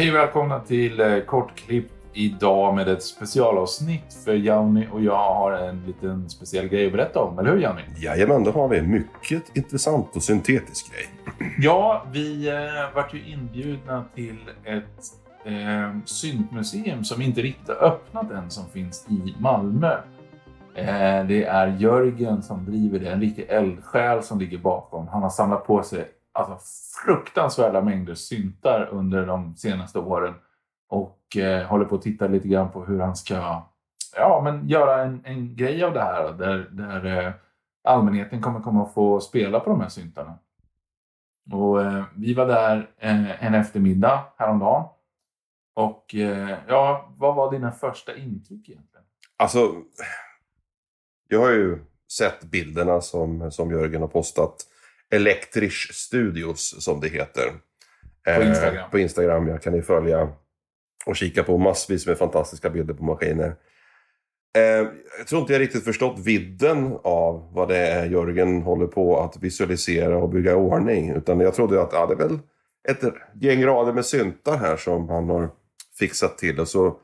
Hej och välkomna till eh, Kortklipp idag med ett specialavsnitt. För Janni och jag har en liten speciell grej att berätta om. Eller hur Janni? Jajamän, det har vi. Mycket intressant och syntetisk grej. Ja, vi eh, vart ju inbjudna till ett eh, syntmuseum som inte riktigt har öppnat än, som finns i Malmö. Eh, det är Jörgen som driver det, en riktig eldsjäl som ligger bakom. Han har samlat på sig alltså, fruktansvärda mängder syntar under de senaste åren och eh, håller på att titta lite grann på hur han ska ja, men göra en, en grej av det här där, där eh, allmänheten kommer komma att få spela på de här syntarna. Och eh, vi var där eh, en eftermiddag häromdagen. Och eh, ja, vad var dina första intryck egentligen? Alltså, jag har ju sett bilderna som, som Jörgen har postat. Electric Studios som det heter. På Instagram. Eh, på Instagram, ja. Kan ni följa och kika på massvis med fantastiska bilder på maskiner. Eh, jag tror inte jag riktigt förstått vidden av vad det är Jörgen håller på att visualisera och bygga i ordning. Utan jag trodde att ja, det är väl ett gäng rader med syntar här som han har fixat till. Och så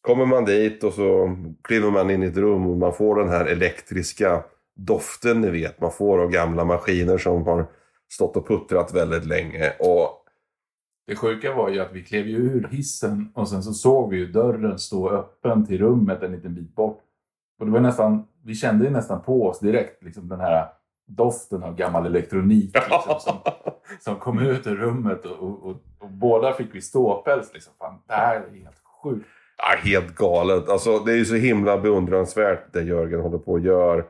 kommer man dit och så kliver man in i ett rum och man får den här elektriska doften ni vet. Man får av gamla maskiner som har stått och puttrat väldigt länge. Och Det sjuka var ju att vi klev ju ur hissen och sen så såg vi ju dörren stå öppen till rummet en liten bit bort. Och det var nästan, vi kände ju nästan på oss direkt liksom den här doften av gammal elektronik liksom, som, som kom ut ur rummet och, och, och, och båda fick vi ståpäls. Liksom. Fan, det här är helt sjukt. Ja, helt galet. Alltså, det är ju så himla beundransvärt det Jörgen håller på och gör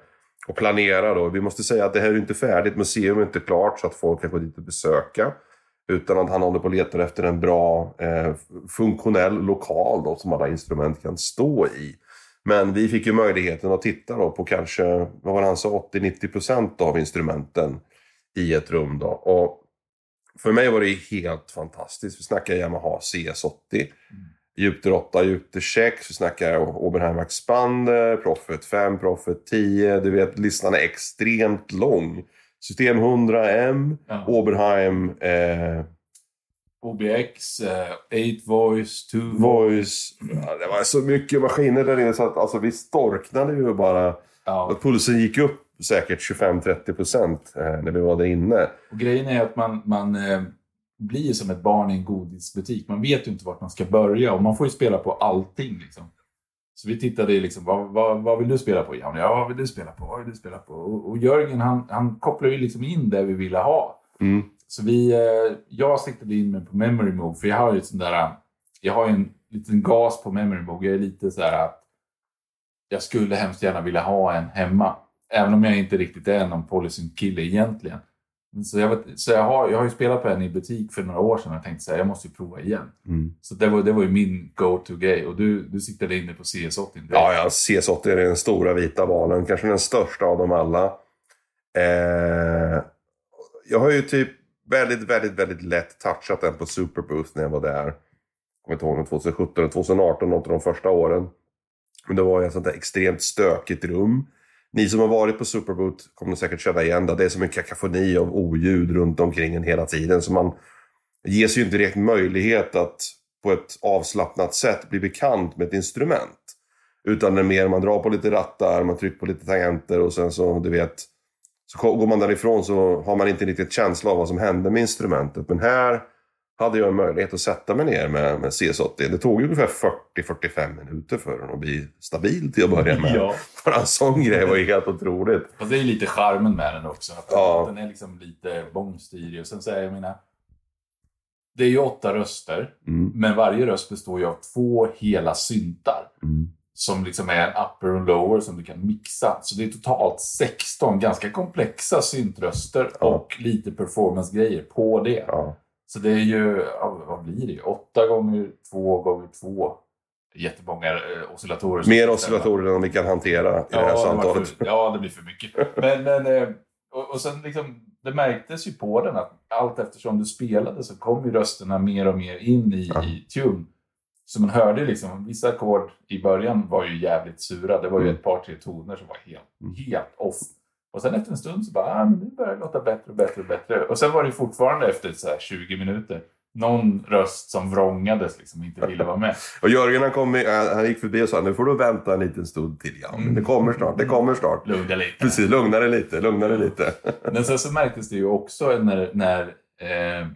och planerar. Då. Vi måste säga att det här är inte färdigt. Museum är inte klart så att folk kan gå dit och besöka. Utan att han håller på och letar efter en bra eh, funktionell lokal då, som alla instrument kan stå i. Men vi fick ju möjligheten att titta då på kanske, vad var det han sa, 80-90% av instrumenten i ett rum. Då. Och för mig var det helt fantastiskt. Vi snackar Yamaha CS80. Jupiter 8, Jupiter 6, vi snackar Oberheim Expander, Prophet 5, Prophet 10. Du vet, listan är extremt lång. System 100M, Ja. Oberheim, eh, OBX, eh, 8 voice, 2 Voice. Ja, det var så mycket maskiner där inne så att alltså, vi storknade ju bara. Ja. Pulsen gick upp säkert 25-30% eh, när vi var där inne. Och grejen är att man, man eh, blir som ett barn i en godisbutik. Man vet ju inte vart man ska börja och man får ju spela på allting. Liksom. Så vi tittade liksom, vad, vad, vad vill du spela på? Ja, vad vill du spela på? Vad vill du spela på? Och, och Jörgen han, han kopplade ju liksom in det vi ville ha. Mm. Så vi, eh, jag siktade in mig på Memory Move, för jag har ju sånt där, jag har ju en liten gas på Memory Move. Jag är lite så här att jag skulle hemskt gärna vilja ha en hemma. Även om jag inte riktigt är någon polysynt-kille egentligen. Så, jag, vet, så jag, har, jag har ju spelat på en i butik för några år sedan och jag tänkte så här, jag måste ju prova igen. Mm. Så det var, det var ju min go-to-grej. Och du, du siktade in dig på CS80. direkt. Ja, ja, CS80 är den stora vita valen. Kanske den största av dem alla. Eh, jag har ju typ väldigt, väldigt, väldigt lätt touchat den på Superboost när jag var där. Jag kommer inte ihåg om 2017 eller 2018, något av de första åren. Men det var ju ett sånt där extremt stökigt rum. Ni som har varit på Superboot kommer säkert känna igen det. Det är som en kakafoni av oljud runt omkring en hela tiden. Så man ges ju inte direkt möjlighet att på ett avslappnat sätt bli bekant med ett instrument. Utan det är mer man drar på lite rattar, man trycker på lite tangenter och sen så, du vet, så går man därifrån så har man inte riktigt känsla av vad som hände med instrumentet. Men här hade jag en möjlighet att sätta mig ner med, med CS80. Det tog ungefär 40-45 minuter för den att bli stabil till att börja med. Ja. Bara en sån grej var ju helt otroligt. Fast det är ju lite charmen med den också. Att Ja. den är liksom lite bångstyrig. Och sen så är jag menar, det är ju åtta röster. Mm, Men varje röst består ju av två hela syntar. mm. Som liksom är en upper och lower som du kan mixa. Så det är totalt 16 ganska komplexa syntröster Ja. och lite performance-grejer på det. Ja. Så det är ju, vad blir det? 8 gånger 2 gånger 2. Jättemånga eh, oscillatorer. Mer oscillatorer än vi kan hantera i det här Ja, det, var samtalet. för, ja, det blir för mycket. Men, men, eh, och, och sen liksom, det märktes ju på den att allt eftersom du spelade så kom ju rösterna mer och mer in i, Ja. i tune. Så man hörde liksom, vissa ackord i början var ju jävligt sura. Det var ju Mm. ett par, tre toner som var helt, Mm. helt off. Och sen efter en stund så bara, ah, men nu börjar det låta bättre och bättre och bättre. Och sen var det fortfarande efter så här 20 minuter någon röst som vrångades liksom inte ville vara med. Och Jörgen han, kom, han gick förbi och sa nu får du vänta en liten stund till. Ja, men det kommer snart, det kommer snart. Lugna lite. Precis, lugna dig lite, lugna dig lite. Men sen så märktes det ju också när, när eh,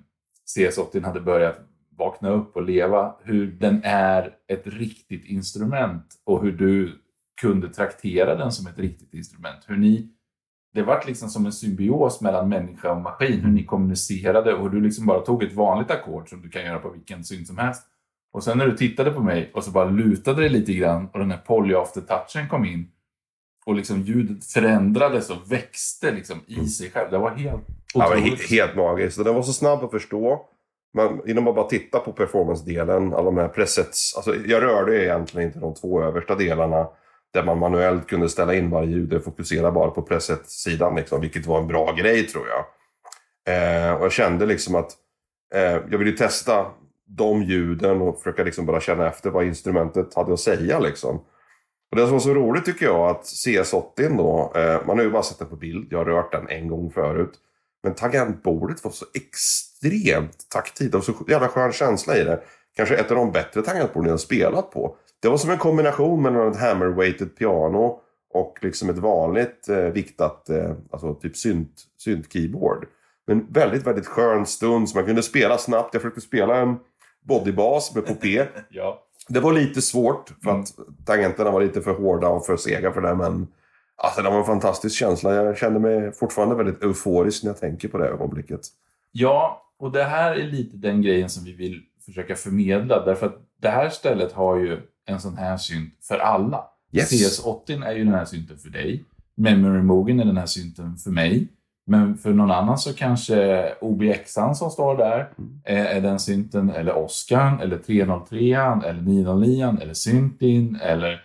CS80 hade börjat vakna upp och leva, hur den är ett riktigt instrument och hur du kunde traktera den som ett riktigt instrument. Hur ni, det var liksom som en symbios mellan människa och maskin, hur ni kommunicerade och hur du liksom bara tog ett vanligt ackord som du kan göra på vilken synt som helst. Och sen när du tittade på mig och så bara lutade dig lite grann och den här polyafter-touchen kom in och liksom ljudet förändrades och växte liksom i sig själv. Det var helt Ja, men otroligt. he- helt magiskt. Den var så snabb att förstå. Man, genom att bara titta på performance-delen, alla de här presets. Alltså, jag rörde egentligen inte de två översta delarna där man manuellt kunde ställa in varje ljud och fokusera bara på preset-sidan, liksom, vilket var en bra grej tror jag. Eh, och jag kände liksom att eh, jag ville testa de ljuden och försöka liksom bara känna efter vad instrumentet hade att säga. Liksom. Och det som var så roligt tycker jag att CS80 då, eh, man har ju bara sett den på bild, jag har rört den en gång förut. Men tangentbordet var så extremt taktilt. och så jävla skön känsla i det. Kanske ett av de bättre tangentborden jag har spelat på. Det var som en kombination mellan ett hammer-weighted piano och liksom ett vanligt eh, viktat, eh, alltså typ synt, synt-keyboard. Men väldigt, väldigt skön stund så man kunde spela snabbt. Jag försökte spela en bodybas med popé. Ja. Det var lite svårt för att tangenterna var lite för hårda och för sega för det. Men alltså, det var en fantastisk känsla. Jag kände mig fortfarande väldigt euforisk när jag tänker på det ögonblicket. ja, och det här är lite den grejen som vi vill försöka förmedla. Därför att det här stället har ju en sån här synt för alla. Yes. CS80 är ju den här synten för dig. Memory Mogen är den här synten för mig. Men för någon annan så kanske OBXan som står där Mm. är, är den synten, eller Oscar, eller 303 eller 909 eller Syntin, eller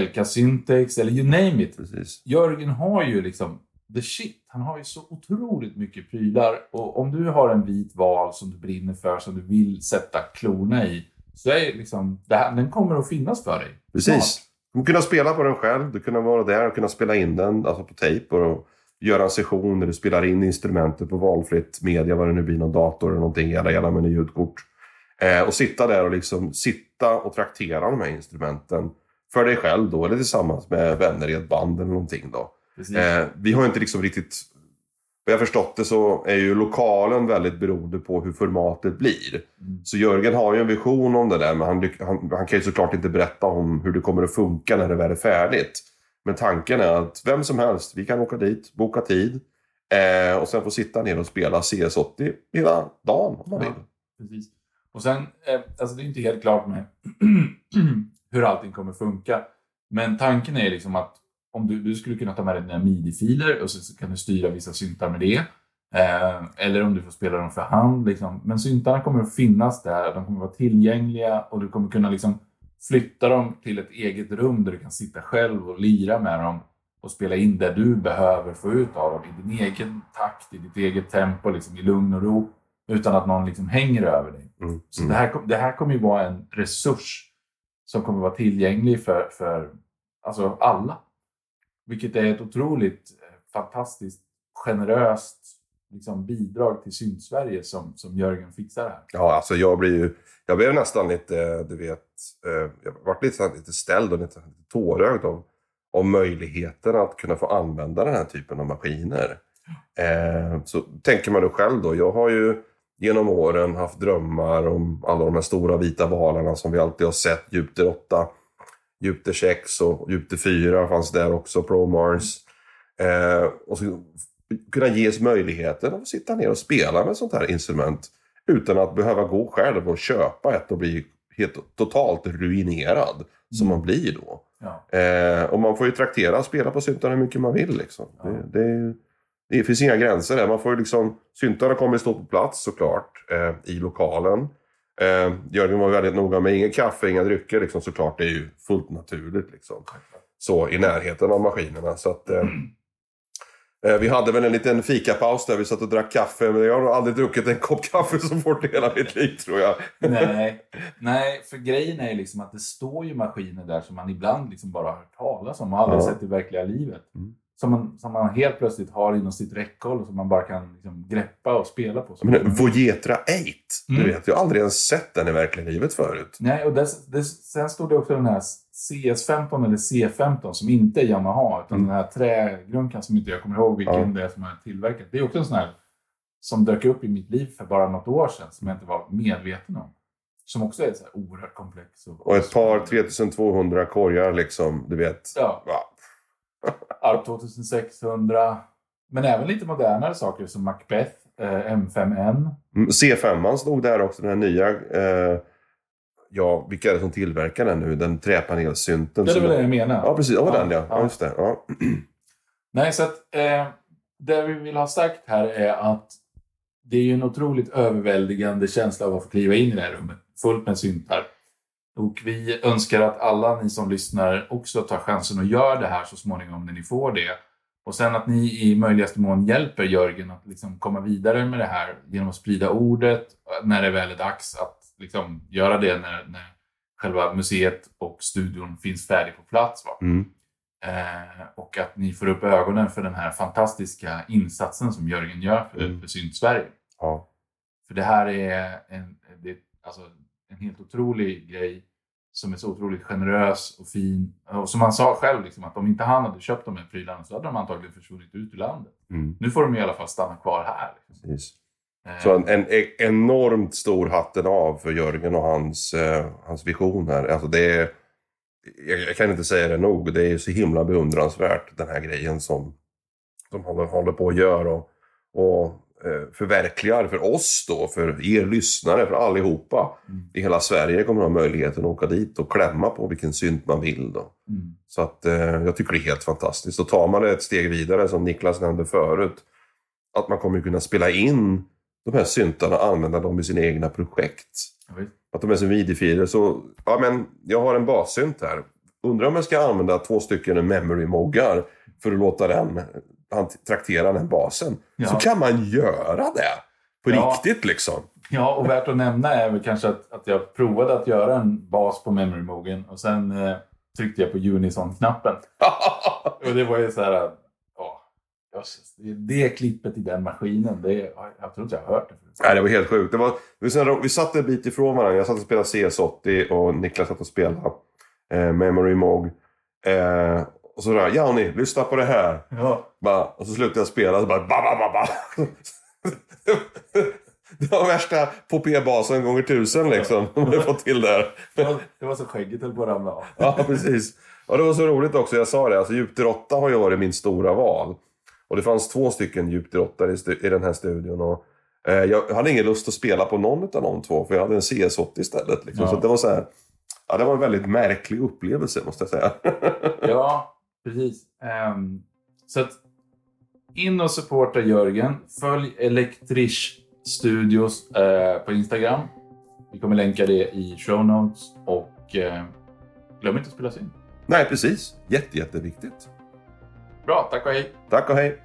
LK Syntex, eller you name it. Precis. Jörgen har ju liksom the shit. Han har ju så otroligt mycket prylar. Och om du har en vit val som du brinner för, som du vill sätta klorna i, så är liksom, det här, den kommer att finnas för dig. Precis. Du kommer kunna spela på den själv. Du kunna vara där och kunna spela in den alltså på tejp. Och göra en session där du spelar in instrumentet på valfritt media, vad det nu blir, någon dator eller någonting, jävla jävla med en ljudkort. Eh, och sitta där och liksom sitta och traktera de här instrumenten. För dig själv då, eller tillsammans med vänner i ett band eller någonting då. Eh, vi har inte liksom riktigt... Vad jag förstått det så är ju lokalen väldigt beroende på hur formatet blir. Mm. Så Jörgen har ju en vision om det där, men han, han, han kan ju såklart inte berätta om hur det kommer att funka när det väl är färdigt. Men tanken är att vem som helst, vi kan åka dit, boka tid eh, och sen få sitta ner och spela CS80 hela dagen om man Ja. vill. Precis. Och sen, eh, alltså det är inte helt klart med hur allting kommer funka. Men tanken är liksom att om du, du skulle kunna ta med dig dina midi-filer och så, så kan du styra vissa syntar med det. Eh, eller om du får spela dem för hand. Liksom. Men syntarna kommer att finnas där, de kommer att vara tillgängliga och du kommer kunna liksom flytta dem till ett eget rum där du kan sitta själv och lira med dem och spela in det du behöver få ut av dem i din egen takt, i ditt eget tempo, liksom, i lugn och ro. Utan att någon liksom hänger över dig. Mm. Så Mm. det, här, det här kommer ju vara en resurs som kommer vara tillgänglig för, för alltså alla. Vilket är ett otroligt eh, fantastiskt generöst liksom, bidrag till Sydsverige som, som Jörgen fixar här. Ja, alltså jag blir ju... Jag blev nästan lite, eh, du vet... Eh, jag vart lite, lite ställd och lite, lite tårögd av, av möjligheten att kunna få använda den här typen av maskiner. Eh, så tänker man då själv då. Jag har ju genom åren haft drömmar om alla de här stora vita valarna som vi alltid har sett. Jupiter 8, Jupiter 6 och Jupiter 4 fanns där också, Pro Mars. Eh, och så kunna ges möjligheten att sitta ner och spela med sånt här instrument utan att behöva gå själv och köpa ett och bli helt totalt ruinerad som man blir då. Ja. Eh, och man får ju traktera och spela på syntarna hur mycket man vill. Liksom. Ja. Det, det, det finns inga gränser där. Man får ju liksom, syntarna kommer att stå på plats såklart eh, i lokalen. Eh, Jörgen var väldigt noga med inga kaffe, inga drycker liksom, såklart. Det är ju fullt naturligt. Liksom. Så i närheten av maskinerna. Så att, eh, eh, vi hade väl en liten fikapaus där vi satt och drack kaffe. Men jag har nog aldrig druckit en kopp kaffe så fort i hela mitt liv tror jag. Nej, nej, för grejen är liksom att det står ju maskiner där som man ibland liksom bara har hört talas om och aldrig Ja. sett i verkliga livet. Mm. Som man, som man helt plötsligt har inom sitt räckhåll och som man bara kan liksom, greppa och spela på. Men Vojetra 8, du Mm. vet, jag har aldrig ens sett den i verkliga livet förut. Nej, och dess, dess, sen stod det också den här CS15 eller C15 som inte är Yamaha, utan Mm. den här trägrunkan som inte jag kommer ihåg vilken Ja. det är som är tillverkat. Det är också en sån här som dök upp i mitt liv för bara något år sedan som jag inte var medveten om. Som också är så här oerhört komplex. Och ett par 3200 korgar liksom, du vet. Ja, Ja. Arp 2600. Men även lite modernare saker som Macbeth, eh, M5N. Mm, C5 stod där också, den här nya. Eh, ja, vilka är det som tillverkar den nu? Den träpanelsynten. Det är väl det jag menar. Ja, precis. Ja, Ja, den ja. ja. ja. Just det. Ja. Nej, så att eh, det vi vill ha sagt här är att det är en otroligt överväldigande känsla av att få kliva in i det här rummet fullt med syntar. Och vi önskar att alla ni som lyssnar också tar chansen och gör det här så småningom när ni får det. Och sen att ni i möjligaste mån hjälper Jörgen att liksom komma vidare med det här genom att sprida ordet när det väl är dags att liksom göra det när, när själva museet och studion finns färdig på plats. Va? Mm. Eh, och att ni får upp ögonen för den här fantastiska insatsen som Jörgen gör för, Mm. för Synt-Sverige. ja. För det här är en, det, alltså en helt otrolig grej som är så otroligt generös och fin. Och som han sa själv, liksom, att om inte han hade köpt de här prylarna så hade de antagligen försvunnit ut ur landet. Mm. Nu får de i alla fall stanna kvar här. Liksom. Precis. Eh, Så en, en e- enormt stor hatten av för Jörgen och hans, eh, hans vision här. Alltså det är, jag, jag kan inte säga det nog. Det är så himla beundransvärt den här grejen som de håller, håller på att göra och, och förverkligar för oss då, för er lyssnare, för allihopa Mm. i hela Sverige kommer ha möjligheten att åka dit och klämma på vilken synt man vill då. mm. Så att eh, jag tycker det är helt fantastiskt. Och tar man det ett steg vidare, som Niklas nämnde förut, att man kommer kunna spela in de här syntarna och använda dem i sina egna projekt. Vet. Att de är som midi-filer. Så, ja men, jag har en bassynt här. Undrar om jag ska använda två stycken memory-moggar för att låta den han traktera den basen. Ja. Så kan man göra det. På Ja. riktigt liksom. Ja, och värt att nämna är väl kanske att, att jag provade att göra en bas på Memory Mogen och sen eh, tryckte jag på Unison-knappen. Och det var ju så här, jösses, det, det klippet i den maskinen, det, jag tror inte jag har hört det förut. Nej, det var helt sjukt. Det var, vi, vi satt en bit ifrån varandra. Jag satt och spelade CS80 och Niklas satt och spelade eh, Memory Mog. Eh, och så där, ja ni, lyssna på det här. Ja, Bara, och så slutade jag spela och så bara ba, ba, ba, ba. Det var värsta popé-basen gånger tusen liksom. De hade fått till där. det, var, så skägget höll på att ramla av. Ja, precis. Och det var så roligt också, jag sa det, alltså Djupdyr 8 har ju varit min stora val. Och det fanns två stycken Djupdyr 8 i, i den här studion. Och, eh, jag hade ingen lust att spela på någon av de två, för jag hade en CS80 istället. Liksom. Ja. Så det var så här, ja, det var en väldigt märklig upplevelse måste jag säga. Ja, precis. Ehm, så att in och supporta Jörgen. Följ Elektrisch Studios eh, på Instagram. Vi kommer länka det i show notes. Och eh, glöm inte att spela in. Nej, precis. Jätte, jätteviktigt. Bra, tack och hej! Tack och hej.